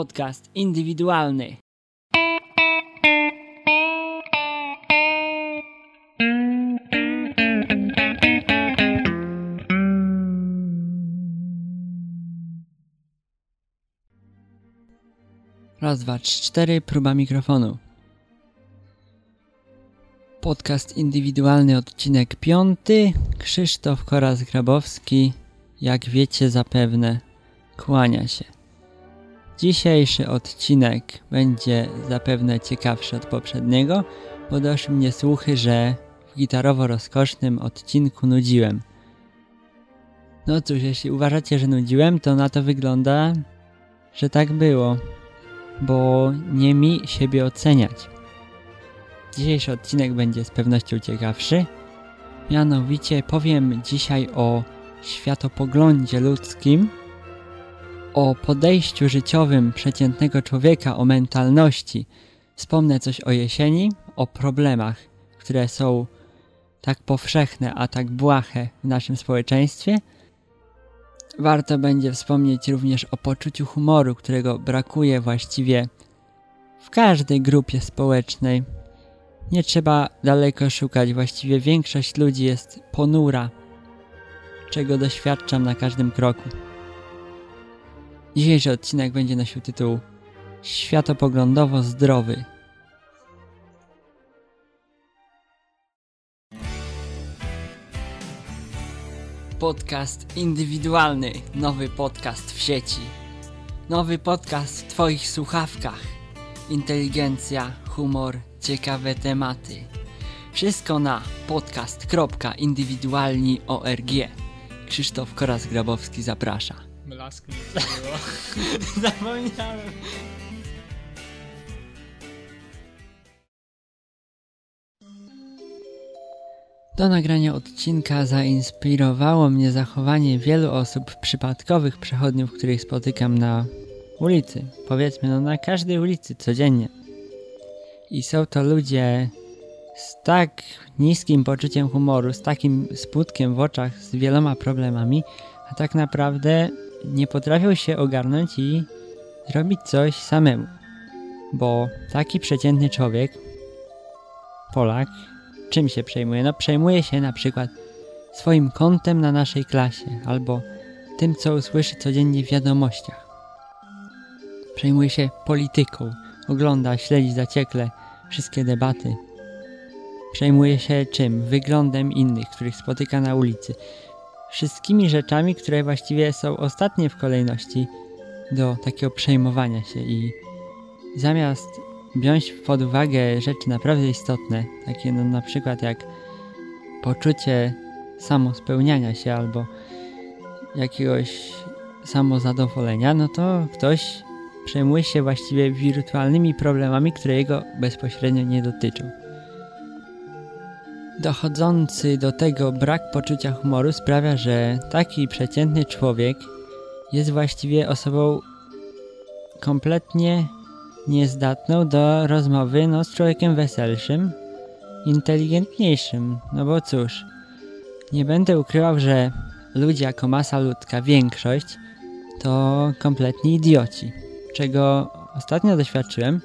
podcast indywidualny. Raz, dwa, trzy, cztery, próba mikrofonu. Podcast indywidualny, odcinek piąty. Krzysztof Koraz-Grabowski, jak wiecie zapewne, kłania się. Dzisiejszy odcinek będzie zapewne ciekawszy od poprzedniego, bo doszły mnie słuchy, że w gitarowo-rozkosznym odcinku nudziłem. No cóż, jeśli uważacie, że nudziłem, to na to wygląda, że tak było, bo nie mi siebie oceniać. Dzisiejszy odcinek będzie z pewnością ciekawszy. Mianowicie powiem dzisiaj o światopoglądzie ludzkim, o podejściu życiowym przeciętnego człowieka, o mentalności. Wspomnę coś o jesieni, o problemach, które są tak powszechne, a tak błahe w naszym społeczeństwie. Warto będzie wspomnieć również o poczuciu humoru, którego brakuje właściwie w każdej grupie społecznej. Nie trzeba daleko szukać, właściwie większość ludzi jest ponura, czego doświadczam na każdym kroku. Dzisiejszy odcinek będzie nosił tytuł Światopoglądowo zdrowy. Podcast indywidualny, nowy podcast w sieci. Nowy podcast w Twoich słuchawkach. Inteligencja, humor, ciekawe tematy. Wszystko na podcast.indywidualni.org. Krzysztof Koraz-Grabowski zaprasza. Było. Zapomniałem. Do nagrania odcinka zainspirowało mnie zachowanie wielu osób przypadkowych przechodniów, których spotykam na ulicy. Powiedzmy, no na każdej ulicy codziennie. I są to ludzie z tak niskim poczuciem humoru, z takim smutkiem w oczach, z wieloma problemami, a tak naprawdę nie potrafią się ogarnąć i zrobić coś samemu. Bo taki przeciętny człowiek, Polak, czym się przejmuje? No przejmuje się na przykład swoim kątem na naszej klasie albo tym, co usłyszy codziennie w wiadomościach. Przejmuje się polityką, ogląda, śledzi zaciekle wszystkie debaty. Przejmuje się czym? Wyglądem innych, których spotyka na ulicy. Wszystkimi rzeczami, które właściwie są ostatnie w kolejności do takiego przejmowania się i zamiast wziąć pod uwagę rzeczy naprawdę istotne, takie no na przykład jak poczucie samospełniania się albo jakiegoś samozadowolenia, no to ktoś przejmuje się właściwie wirtualnymi problemami, które jego bezpośrednio nie dotyczą. Dochodzący do tego brak poczucia humoru sprawia, że taki przeciętny człowiek jest właściwie osobą kompletnie niezdatną do rozmowy no, z człowiekiem weselszym, inteligentniejszym. No bo cóż, nie będę ukrywał, że ludzie jako masa ludzka, większość, to kompletni idioci. Czego ostatnio doświadczyłem,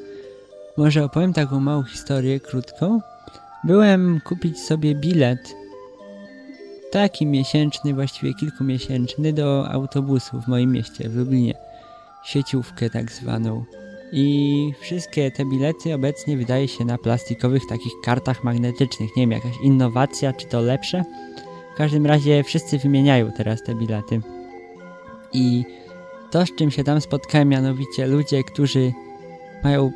może opowiem taką małą historię krótką. Byłem kupić sobie bilet, taki miesięczny, właściwie kilkumiesięczny, do autobusu w moim mieście, w Lublinie. Sieciówkę tak zwaną. I wszystkie te bilety obecnie wydaje się na plastikowych takich kartach magnetycznych. Nie wiem, jakaś innowacja, czy to lepsze? W każdym razie wszyscy wymieniają teraz te bilety. I to, z czym się tam spotkałem, mianowicie ludzie, którzy mają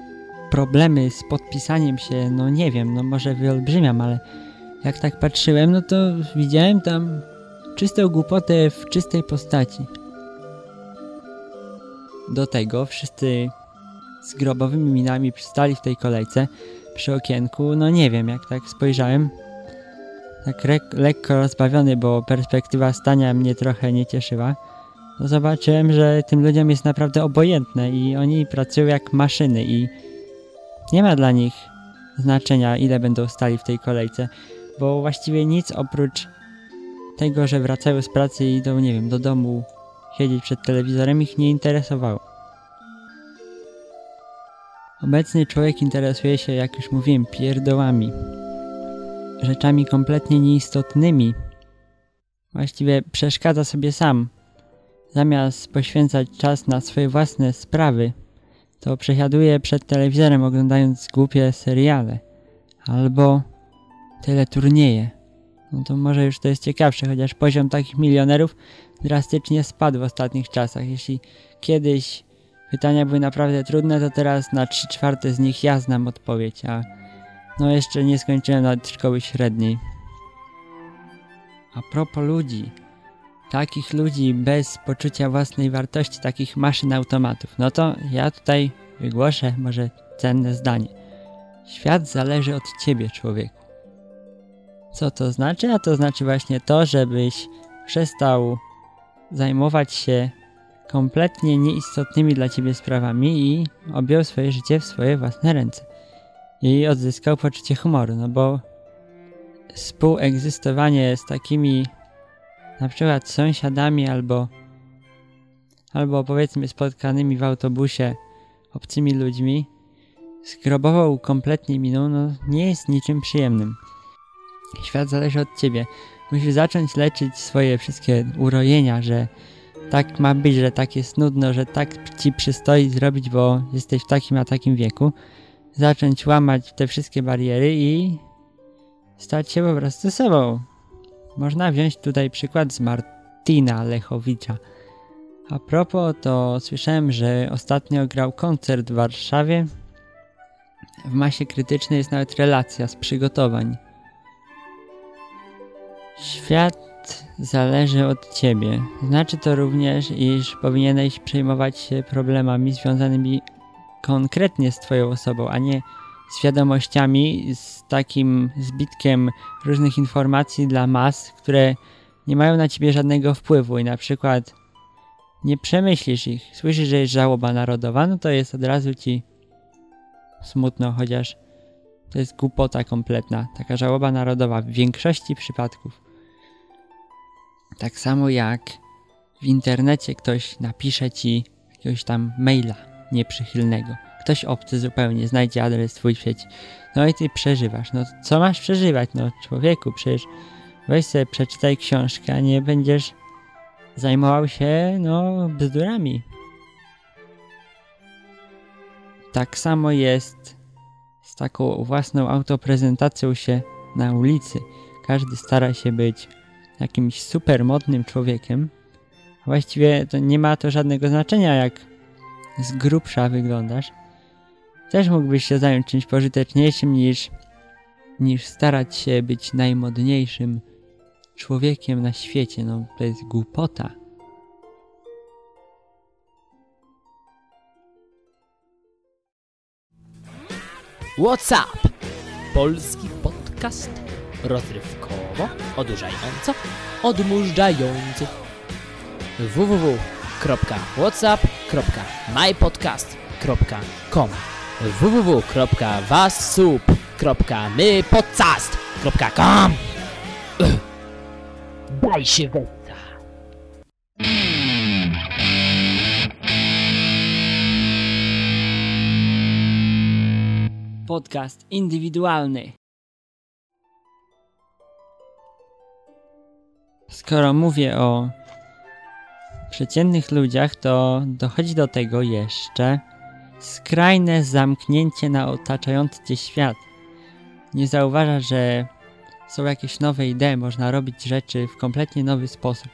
problemy z podpisaniem się, no nie wiem, no może wyolbrzymiam, ale jak tak patrzyłem, no to widziałem tam czystą głupotę w czystej postaci. Do tego wszyscy z grobowymi minami stali w tej kolejce przy okienku, no nie wiem, jak tak spojrzałem, tak lekko rozbawiony, bo perspektywa stania mnie trochę nie cieszyła, to zobaczyłem, że tym ludziom jest naprawdę obojętne i oni pracują jak maszyny i nie ma dla nich znaczenia, ile będą stali w tej kolejce, bo właściwie nic oprócz tego, że wracają z pracy i idą, nie wiem, do domu siedzieć przed telewizorem ich nie interesowało. Obecny człowiek interesuje się, jak już mówiłem, pierdołami. Rzeczami kompletnie nieistotnymi. Właściwie przeszkadza sobie sam. Zamiast poświęcać czas na swoje własne sprawy, to przesiaduje przed telewizorem oglądając głupie seriale. Albo teleturnieje. No to może już to jest ciekawsze, chociaż poziom takich milionerów drastycznie spadł w ostatnich czasach. Jeśli kiedyś pytania były naprawdę trudne, to teraz na 3 czwarte z nich ja znam odpowiedź, a no jeszcze nie skończyłem nawet szkoły średniej. A propos ludzi, takich ludzi bez poczucia własnej wartości, takich maszyn automatów, no to ja tutaj wygłoszę może cenne zdanie. Świat zależy od ciebie, człowieku. Co to znaczy? A to znaczy właśnie to, żebyś przestał zajmować się kompletnie nieistotnymi dla ciebie sprawami i objął swoje życie w swoje własne ręce. I odzyskał poczucie humoru, no bo współegzystowanie z takimi na przykład sąsiadami albo albo powiedzmy spotkanymi w autobusie obcymi ludźmi skrobową kompletnie miną, no nie jest niczym przyjemnym. Świat zależy od ciebie. Musisz zacząć leczyć swoje wszystkie urojenia, że tak ma być, że tak jest nudno, że tak ci przystoi zrobić, bo jesteś w takim a takim wieku. Zacząć łamać te wszystkie bariery i stać się po prostu sobą. Można wziąć tutaj przykład z Martina Lechowicza. A propos, to słyszałem, że ostatnio grał koncert w Warszawie. W masie krytycznej jest nawet relacja z przygotowań. Świat zależy od ciebie. Znaczy to również, iż powinieneś przejmować się problemami związanymi konkretnie z twoją osobą, a nie z wiadomościami, z takim zbitkiem różnych informacji dla mas, które nie mają na ciebie żadnego wpływu i na przykład nie przemyślisz ich. Słyszysz, że jest żałoba narodowa, no to jest od razu ci smutno, chociaż to jest głupota kompletna. Taka żałoba narodowa w większości przypadków. Tak samo jak w internecie ktoś napisze ci jakiegoś tam maila nieprzychylnego. Ktoś obcy zupełnie znajdzie adres twój w sieci. No i ty przeżywasz. No co masz przeżywać? No człowieku, przecież weź sobie przeczytaj książkę, a nie będziesz zajmował się, no, bzdurami. Tak samo jest z taką własną autoprezentacją się na ulicy. Każdy stara się być jakimś super modnym człowiekiem. Właściwie to nie ma to żadnego znaczenia, jak z grubsza wyglądasz. Też mógłbyś się zająć czymś pożyteczniejszym niż, niż starać się być najmodniejszym człowiekiem na świecie. No, to jest głupota. What's up? Polski podcast rozrywkowo, odurzająco, odmurzający. www.whatsapp.mypodcast.com www.wasup.mypodcast.com Daj się weca. Podcast indywidualny. Skoro mówię o przeciętnych ludziach, to dochodzi do tego jeszcze skrajne zamknięcie na otaczający cię świat. Nie zauważasz, że są jakieś nowe idee, można robić rzeczy w kompletnie nowy sposób.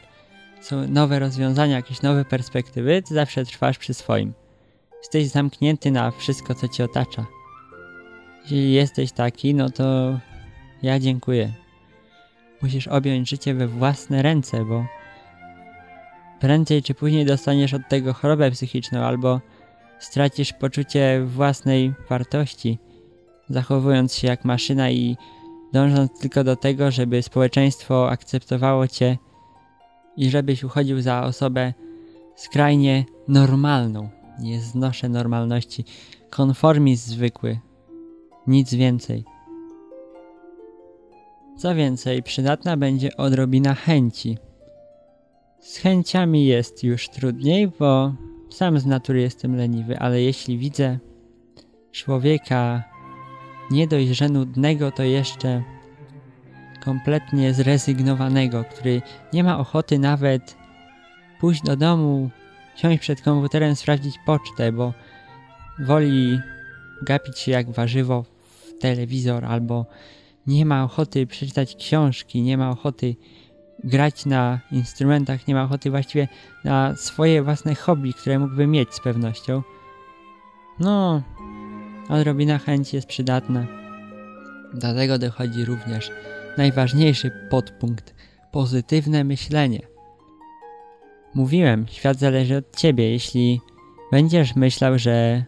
Są nowe rozwiązania, jakieś nowe perspektywy, ty zawsze trwasz przy swoim. Jesteś zamknięty na wszystko, co cię otacza. Jeśli jesteś taki, no to ja dziękuję. Musisz objąć życie we własne ręce, bo prędzej czy później dostaniesz od tego chorobę psychiczną albo stracisz poczucie własnej wartości, zachowując się jak maszyna i dążąc tylko do tego, żeby społeczeństwo akceptowało cię i żebyś uchodził za osobę skrajnie normalną. Nie znoszę normalności. Konformizm zwykły. Nic więcej. Co więcej, przydatna będzie odrobina chęci. Z chęciami jest już trudniej, bo sam z natury jestem leniwy, ale jeśli widzę, człowieka nie dość, że nudnego, to jeszcze kompletnie zrezygnowanego, który nie ma ochoty nawet pójść do domu, siąść przed komputerem, sprawdzić pocztę, bo woli gapić się jak warzywo w telewizor, albo nie ma ochoty przeczytać książki, nie ma ochoty grać na instrumentach, nie ma ochoty właściwie na swoje własne hobby, które mógłby mieć z pewnością. No, odrobina chęci jest przydatna. Do tego dochodzi również najważniejszy podpunkt pozytywne myślenie. Mówiłem, świat zależy od ciebie. Jeśli będziesz myślał, że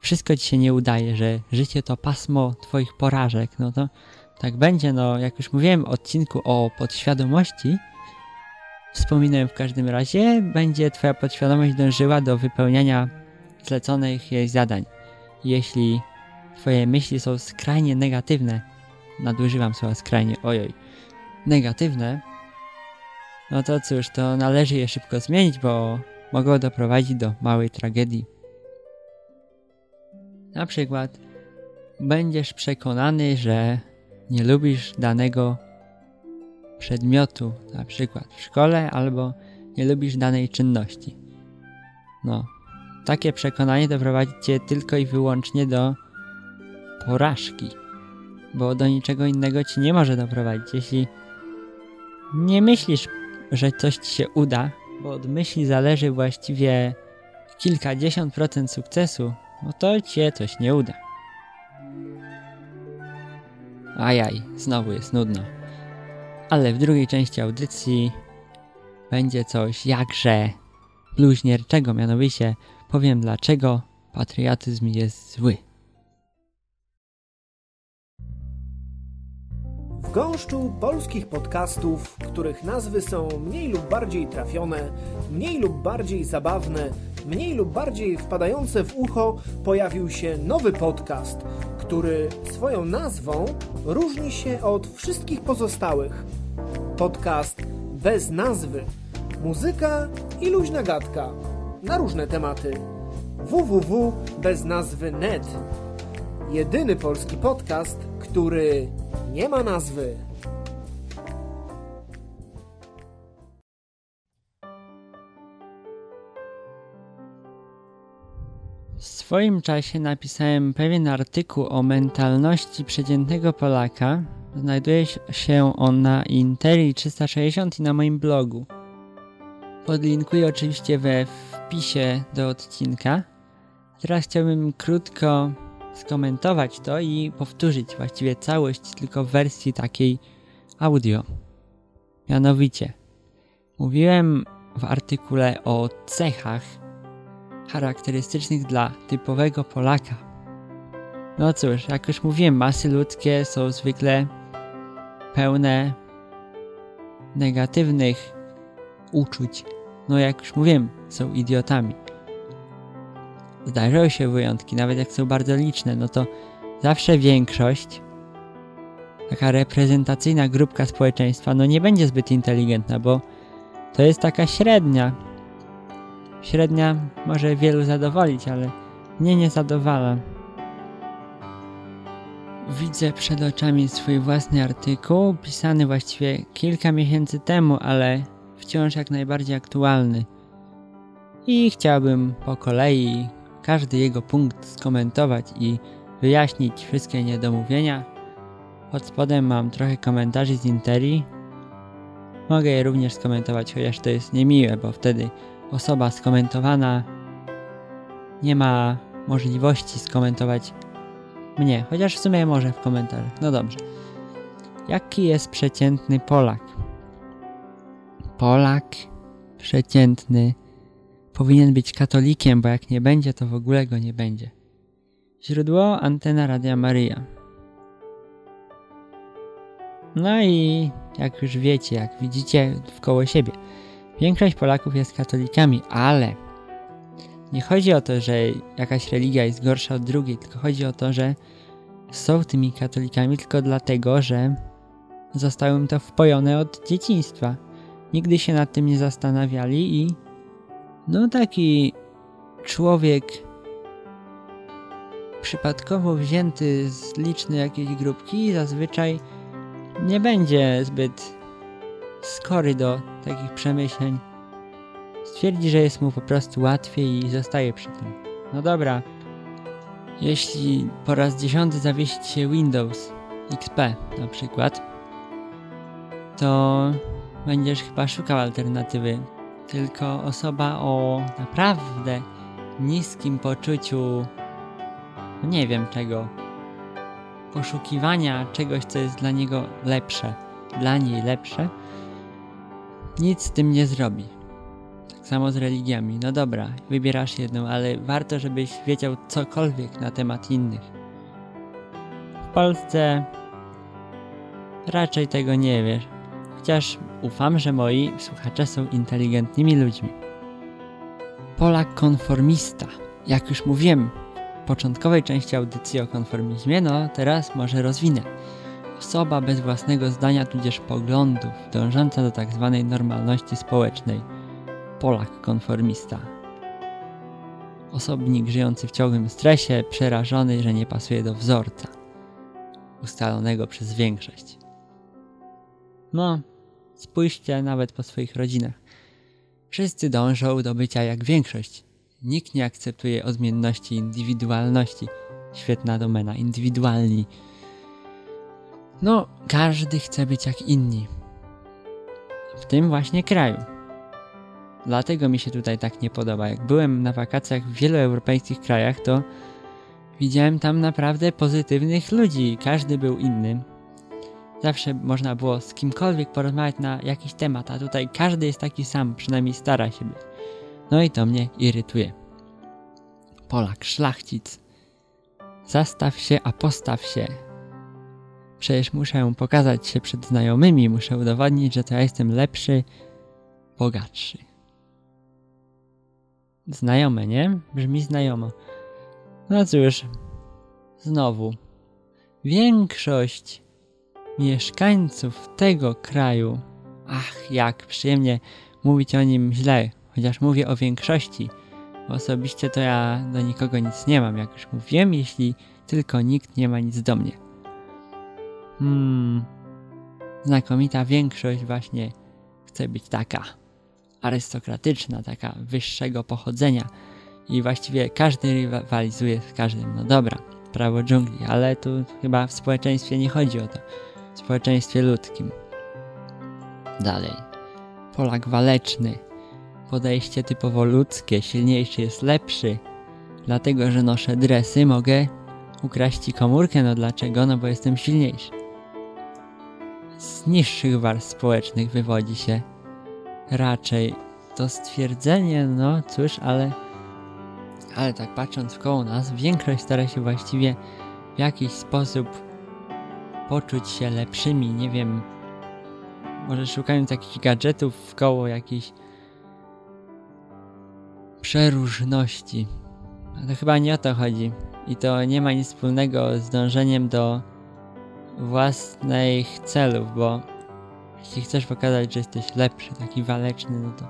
wszystko ci się nie udaje, że życie to pasmo twoich porażek, no to tak będzie. No, jak już mówiłem w odcinku o podświadomości, wspominałem w każdym razie, będzie twoja podświadomość dążyła do wypełniania zleconych jej zadań. Jeśli twoje myśli są skrajnie negatywne, nadużywam słowa skrajnie, ojoj, negatywne, no to cóż, to należy je szybko zmienić, bo mogą doprowadzić do małej tragedii. Na przykład będziesz przekonany, że nie lubisz danego przedmiotu, na przykład w szkole, albo nie lubisz danej czynności. No, takie przekonanie doprowadzi cię tylko i wyłącznie do porażki, bo do niczego innego ci nie może doprowadzić. Jeśli nie myślisz, że coś ci się uda, bo od myśli zależy właściwie kilkadziesiąt procent sukcesu, no to cię coś nie uda. Ajaj, znowu jest nudno. Ale w drugiej części audycji będzie coś jakże bluźnierczego, mianowicie powiem dlaczego patriotyzm jest zły. W gąszczu polskich podcastów, których nazwy są mniej lub bardziej trafione, mniej lub bardziej zabawne, mniej lub bardziej wpadające w ucho, pojawił się nowy podcast, który swoją nazwą różni się od wszystkich pozostałych. Podcast bez nazwy. Muzyka i luźna gadka na różne tematy. www bez nazwy net. Jedyny polski podcast, który nie ma nazwy. W swoim czasie napisałem pewien artykuł o mentalności przeciętnego Polaka. Znajduje się on na Interi 360 i na moim blogu. Podlinkuję oczywiście we wpisie do odcinka. Teraz chciałbym krótko skomentować to i powtórzyć właściwie całość tylko w wersji takiej audio. Mianowicie, mówiłem w artykule o cechach charakterystycznych dla typowego Polaka. No cóż, jak już mówiłem, masy ludzkie są zwykle pełne negatywnych uczuć. No jak już mówiłem, są idiotami. Zdarzają się wyjątki, nawet jak są bardzo liczne, no to zawsze większość, taka reprezentacyjna grupka społeczeństwa, no nie będzie zbyt inteligentna, bo to jest taka średnia. Średnia może wielu zadowolić, ale mnie nie zadowala. Widzę przed oczami swój własny artykuł, pisany właściwie kilka miesięcy temu, ale wciąż jak najbardziej aktualny. I chciałbym po kolei każdy jego punkt skomentować i wyjaśnić wszystkie niedomówienia. Pod spodem mam trochę komentarzy z Interi. Mogę je również skomentować, chociaż to jest niemiłe, bo wtedy osoba skomentowana nie ma możliwości skomentować mnie, chociaż w sumie może w komentarzach. No dobrze. Jaki jest przeciętny Polak? Polak przeciętny powinien być katolikiem, bo jak nie będzie, to w ogóle go nie będzie. Źródło Antena Radia Maria. No i jak już wiecie, jak widzicie wkoło siebie, większość Polaków jest katolikami, ale nie chodzi o to, że jakaś religia jest gorsza od drugiej, tylko chodzi o to, że są tymi katolikami tylko dlatego, że zostało im to wpojone od dzieciństwa. Nigdy się nad tym nie zastanawiali i no taki człowiek przypadkowo wzięty z licznej jakiejś grupki zazwyczaj nie będzie zbyt skory do takich przemyśleń. Stwierdzi, że jest mu po prostu łatwiej i zostaje przy tym. No dobra, jeśli po raz dziesiąty zawiesi się Windows XP na przykład, to będziesz chyba szukał alternatywy. Tylko osoba o naprawdę niskim poczuciu, no nie wiem czego, poszukiwania czegoś, co jest dla niego lepsze, dla niej lepsze, nic z tym nie zrobi. Tak samo z religiami. No dobra, wybierasz jedną, ale warto, żebyś wiedział cokolwiek na temat innych. W Polsce raczej tego nie wiesz. Chociaż ufam, że moi słuchacze są inteligentnymi ludźmi. Polak konformista. Jak już mówiłem w początkowej części audycji o konformizmie, no teraz może rozwinę. Osoba bez własnego zdania tudzież poglądów, dążąca do tak zwanej normalności społecznej. Polak konformista. Osobnik żyjący w ciągłym stresie, przerażony, że nie pasuje do wzorca ustalonego przez większość. No, spójrzcie nawet po swoich rodzinach. Wszyscy dążą do bycia jak większość. Nikt nie akceptuje odmienności indywidualności. Świetna domena, indywidualni. No, każdy chce być jak inni. W tym właśnie kraju. Dlatego mi się tutaj tak nie podoba. Jak byłem na wakacjach w wielu europejskich krajach, to widziałem tam naprawdę pozytywnych ludzi. Każdy był inny. Zawsze można było z kimkolwiek porozmawiać na jakiś temat, a tutaj każdy jest taki sam, przynajmniej stara się być. No i to mnie irytuje. Polak, szlachcic. Zastaw się, a postaw się. Przecież muszę pokazać się przed znajomymi, muszę udowodnić, że to ja jestem lepszy, bogatszy. Znajome, nie? Brzmi znajomo. No cóż, znowu. Większość mieszkańców tego kraju. Ach, jak przyjemnie mówić o nim źle, chociaż mówię o większości. Osobiście to ja do nikogo nic nie mam, jak już mówiłem, jeśli tylko nikt nie ma nic do mnie. Hmm. Znakomita większość właśnie chce być taka arystokratyczna, taka wyższego pochodzenia i właściwie każdy rywalizuje z każdym. No dobra, prawo dżungli, ale tu chyba w społeczeństwie nie chodzi o to. W społeczeństwie ludzkim. Dalej. Polak waleczny. Podejście typowo ludzkie. Silniejszy jest lepszy. Dlatego, że noszę dresy, mogę ukraść ci komórkę. No dlaczego? No bo jestem silniejszy. Z niższych warstw społecznych wywodzi się raczej to stwierdzenie, no cóż, ale ale tak patrząc koło nas, większość stara się właściwie w jakiś sposób poczuć się lepszymi, nie wiem, może szukając jakichś gadżetów w koło jakiejś przeróżności. Ale chyba nie o to chodzi. I to nie ma nic wspólnego z dążeniem do własnych celów, bo jeśli chcesz pokazać, że jesteś lepszy, taki waleczny, no to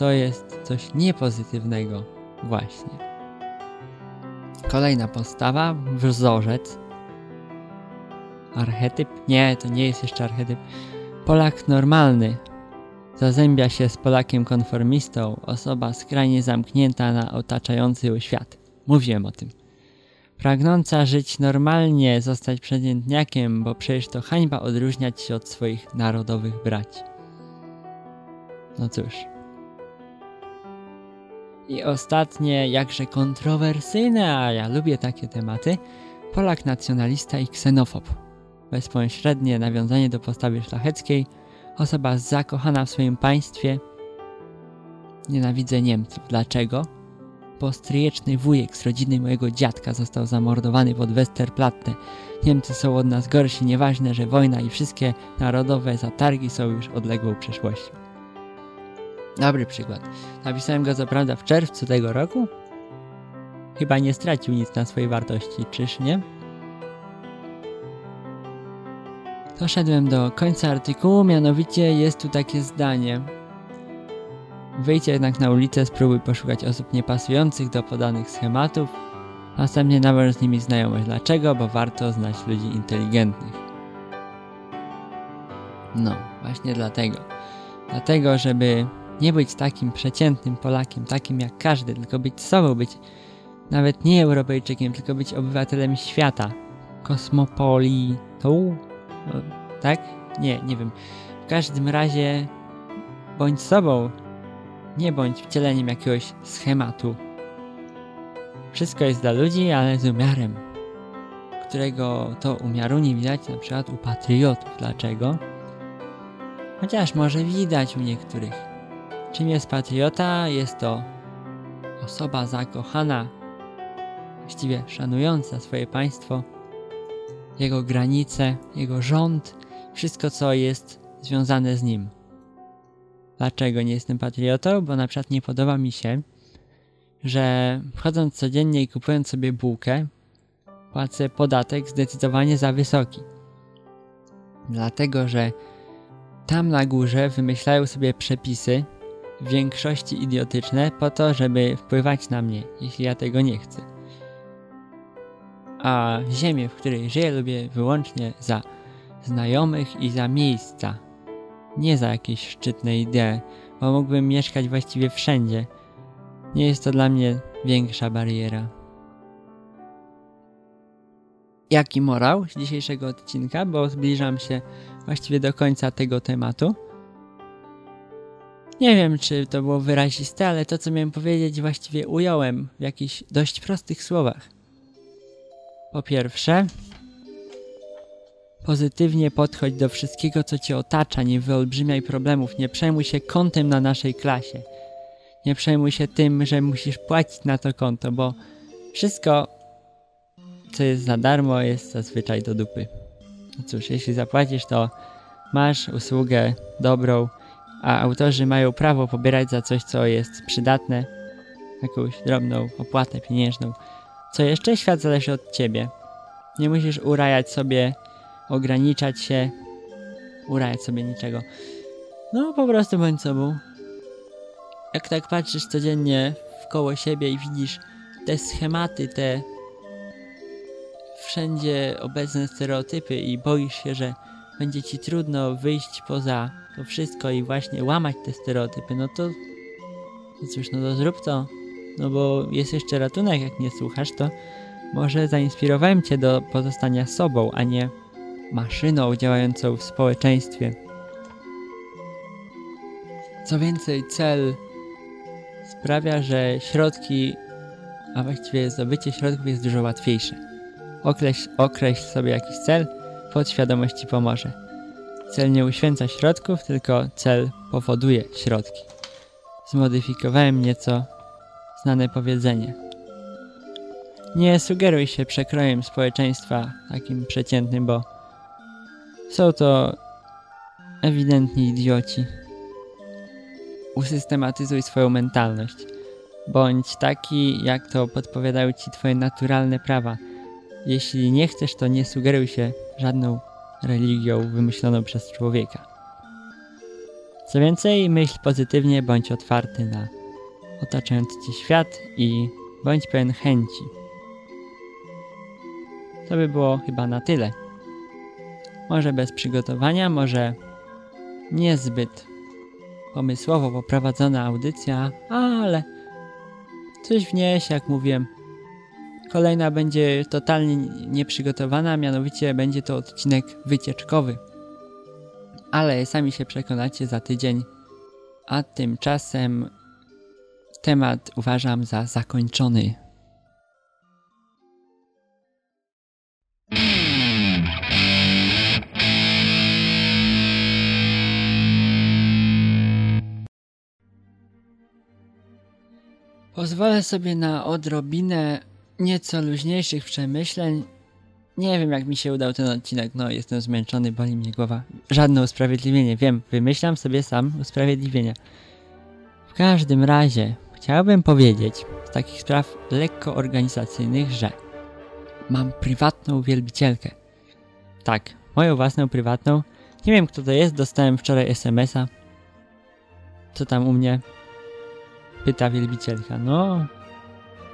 to jest coś niepozytywnego właśnie. Kolejna postawa, wzorzec. Archetyp? Nie, to nie jest jeszcze archetyp. Polak normalny. Zazębia się z Polakiem konformistą, osoba skrajnie zamknięta na otaczający ją świat. Mówiłem o tym. Pragnąca żyć normalnie, zostać przeciętniakiem, bo przecież to hańba odróżniać się od swoich narodowych braci. No cóż. I ostatnie, jakże kontrowersyjne, a ja lubię takie tematy, Polak nacjonalista i ksenofob. Bezpośrednie nawiązanie do postawy szlacheckiej, osoba zakochana w swoim państwie. Nienawidzę Niemców. Dlaczego? Bo stryjeczny wujek z rodziny mojego dziadka został zamordowany pod Westerplatte. Niemcy są od nas gorsi, nieważne, że wojna i wszystkie narodowe zatargi są już odległą przeszłością. Dobry przykład. Napisałem go co prawda w czerwcu tego roku. Chyba nie stracił nic na swojej wartości, czyż nie? Doszedłem do końca artykułu, mianowicie jest tu takie zdanie. Wyjdź jednak na ulicę, spróbuj poszukać osób niepasujących do podanych schematów, Następnie nawiąż z nimi znajomość. Dlaczego? Bo warto znać ludzi inteligentnych. No, właśnie dlatego. Dlatego, żeby nie być takim przeciętnym Polakiem, takim jak każdy, tylko być sobą, być nawet nie Europejczykiem, tylko być obywatelem świata. Kosmopolitą? Tak? Nie, nie wiem. W każdym razie bądź sobą. Nie bądź wcieleniem jakiegoś schematu. Wszystko jest dla ludzi, ale z umiarem. Którego to umiaru nie widać na przykład u patriotów. Dlaczego? Chociaż może widać u niektórych. Czym jest patriota? Jest to osoba zakochana, właściwie szanująca swoje państwo, jego granice, jego rząd, wszystko co jest związane z nim. Dlaczego nie jestem patriotą? Bo na przykład nie podoba mi się, że wchodząc codziennie i kupując sobie bułkę, płacę podatek zdecydowanie za wysoki. Dlatego, że tam na górze wymyślają sobie przepisy, w większości idiotyczne, po to, żeby wpływać na mnie, jeśli ja tego nie chcę. A ziemię, w której żyję, lubię wyłącznie za znajomych i za miejsca. Nie za jakieś szczytne idee, bo mógłbym mieszkać właściwie wszędzie. Nie jest to dla mnie większa bariera. Jaki morał z dzisiejszego odcinka, bo zbliżam się właściwie do końca tego tematu. Nie wiem, czy to było wyraziste, ale to, co miałem powiedzieć, właściwie ująłem w jakichś dość prostych słowach. Po pierwsze, pozytywnie podchodź do wszystkiego, co cię otacza, nie wyolbrzymiaj problemów, nie przejmuj się kątem na naszej klasie. Nie przejmuj się tym, że musisz płacić na to konto, bo wszystko, co jest za darmo, jest zazwyczaj do dupy. No cóż, jeśli zapłacisz, to masz usługę dobrą, a autorzy mają prawo pobierać za coś, co jest przydatne, jakąś drobną opłatę pieniężną. Co jeszcze? Świat zależy od ciebie. Nie musisz urajać sobie, ograniczać się, urajać sobie niczego. No, po prostu bądź sobą. Jak tak patrzysz codziennie w koło siebie i widzisz te schematy, te wszędzie obecne stereotypy i boisz się, że będzie ci trudno wyjść poza to wszystko i właśnie łamać te stereotypy, no to cóż, no to zrób to. No bo jest jeszcze ratunek, jak nie słuchasz, to może zainspirowałem cię do pozostania sobą, a nie maszyną działającą w społeczeństwie. Co więcej, cel sprawia, że środki, a właściwie zdobycie środków jest dużo łatwiejsze. Określ, określ sobie jakiś cel, podświadomość ci pomoże. Cel nie uświęca środków, tylko cel powoduje środki. Zmodyfikowałem nieco znane powiedzenie. Nie sugeruj się przekrojem społeczeństwa takim przeciętnym, bo są to ewidentni idioci. Usystematyzuj swoją mentalność. Bądź taki, jak to podpowiadają ci twoje naturalne prawa. Jeśli nie chcesz, to nie sugeruj się żadną religią wymyśloną przez człowieka. Co więcej, myśl pozytywnie, bądź otwarty na otaczający cię świat i bądź pełen chęci. To by było chyba na tyle. Może bez przygotowania, może niezbyt pomysłowo poprowadzona audycja, ale coś wniesie, jak mówiłem. Kolejna będzie totalnie nieprzygotowana, mianowicie będzie to odcinek wycieczkowy. Ale sami się przekonacie za tydzień. A tymczasem temat uważam za zakończony. Pozwolę sobie na odrobinę nieco luźniejszych przemyśleń. Nie wiem, jak mi się udał ten odcinek. No, jestem zmęczony, boli mnie głowa. Żadne usprawiedliwienie, wiem, wymyślam sobie sam usprawiedliwienia. W każdym razie, chciałbym powiedzieć z takich spraw lekko organizacyjnych, że mam prywatną wielbicielkę. Tak, moją własną prywatną. Nie wiem, kto to jest, dostałem wczoraj SMS-a. Co tam u mnie? Pyta wielbicielka. No,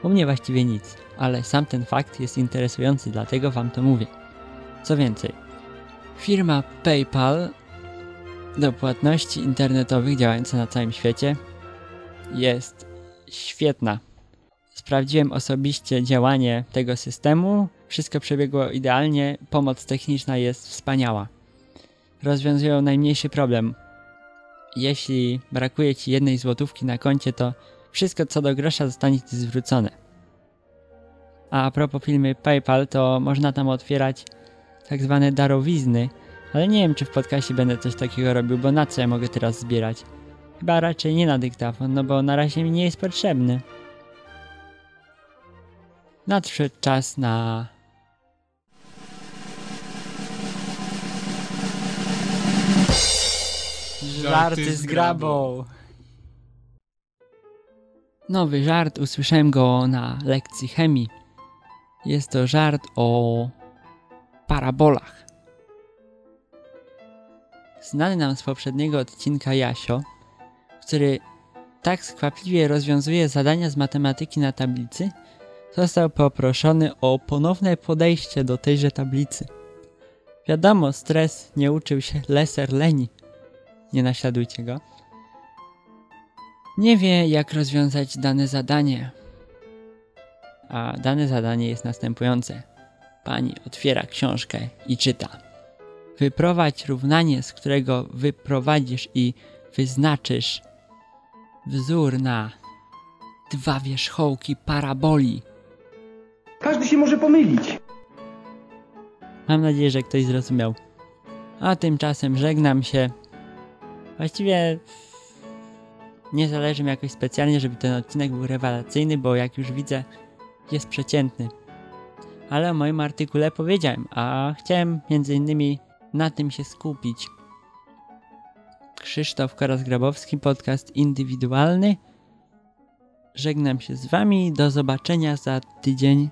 U mnie właściwie nic, ale sam ten fakt jest interesujący, dlatego wam to mówię. Co więcej, firma PayPal do płatności internetowych działająca na całym świecie jest świetna. Sprawdziłem osobiście działanie tego systemu. Wszystko przebiegło idealnie. Pomoc techniczna jest wspaniała. Rozwiązują najmniejszy problem. Jeśli brakuje ci jednej złotówki na koncie, to wszystko co do grosza zostanie ci zwrócone. A a propos filmy PayPal, to można tam otwierać tak zwane darowizny, ale nie wiem czy w podcaście będę coś takiego robił, bo na co ja mogę teraz zbierać? Chyba raczej nie na dyktafon, no bo na razie mi nie jest potrzebny. Nadszedł czas na... Żarty z grabą! Nowy żart, usłyszałem go na lekcji chemii. Jest to żart o parabolach. Znany nam z poprzedniego odcinka Jasio, który tak skwapliwie rozwiązuje zadania z matematyki na tablicy, został poproszony o ponowne podejście do tejże tablicy. Wiadomo, stres nie uczył się leser leni. Nie naśladujcie go. Nie wie, jak rozwiązać dane zadanie. A dane zadanie jest następujące. Pani otwiera książkę i czyta. Wyprowadź równanie, z którego wyprowadzisz i wyznaczysz wzór na dwa wierzchołki paraboli. Każdy się może pomylić. Mam nadzieję, że ktoś zrozumiał. A tymczasem żegnam się. Właściwie nie zależy mi jakoś specjalnie, żeby ten odcinek był rewelacyjny, bo jak już widzę, jest przeciętny. Ale o moim artykule powiedziałem, a chciałem między innymi na tym się skupić. Krzysztof Koraz-Grabowski, podcast indywidualny. Żegnam się z wami, do zobaczenia za tydzień.